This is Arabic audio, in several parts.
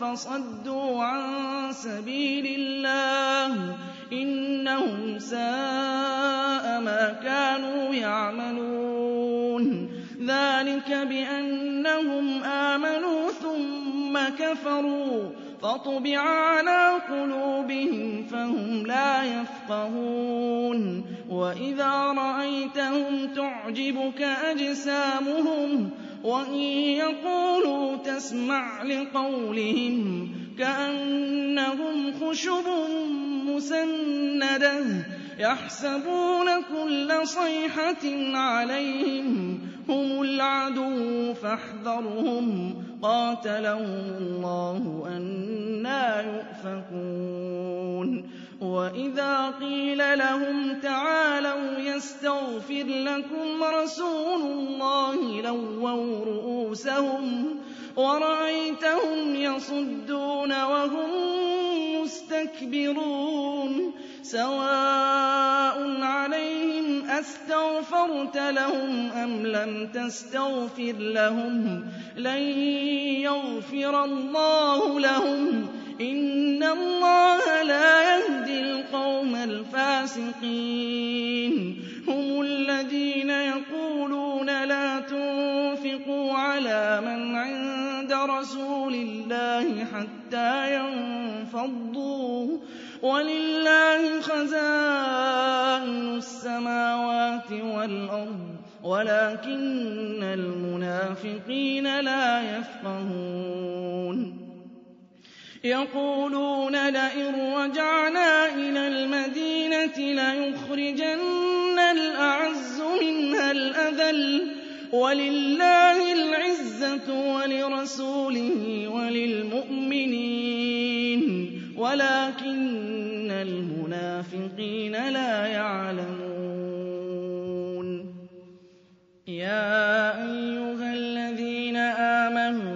فصدوا عن سبيل الله إنهم ساء ما كانوا يعملون. ذلك بأنهم آمنوا ثم كفروا فطبع على قلوبهم فهم لا يفقهون. وإذا رأيتهم تعجبك أجسامهم وإن يقولوا تسمع لقولهم كأنهم خشب مسندة يحسبون كل صيحة عليهم هم العدو فاحذرهم قاتلهم الله أنا يؤفكون وإذا قيل لهم تعالوا يستغفر لكم رسول الله لووا رؤوسهم ورأيتهم يصدون وهم مستكبرون سواء عليهم أستغفرت لهم أم لم تستغفر لهم لن يغفر الله لهم إن الله لا يهدي القوم الفاسقين هم الذين يقولون لا تنفقوا على من عند رسول الله حتى ينفضوا ولله خزائن السماوات والأرض ولكن المنافقين لا يفقهون يقولون لئن رجعنا إلى المدينة ليخرجن الأعز منها الأذل ولله العزة ولرسوله وللمؤمنين ولكن المنافقين لا يعلمون. يا أيها الذين آمنوا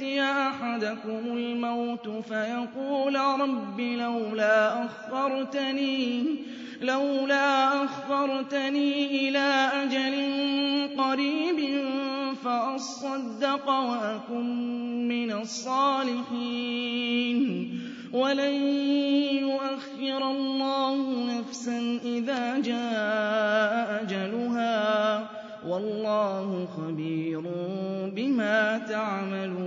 يأتي أحدكم الموت فيقول رب لولا أخرتني إلى أجل قريب فأصدق وأكن من الصالحين. ولن يؤخر الله نفسا إذا جاء أجلها. والله خبير بما تعملون.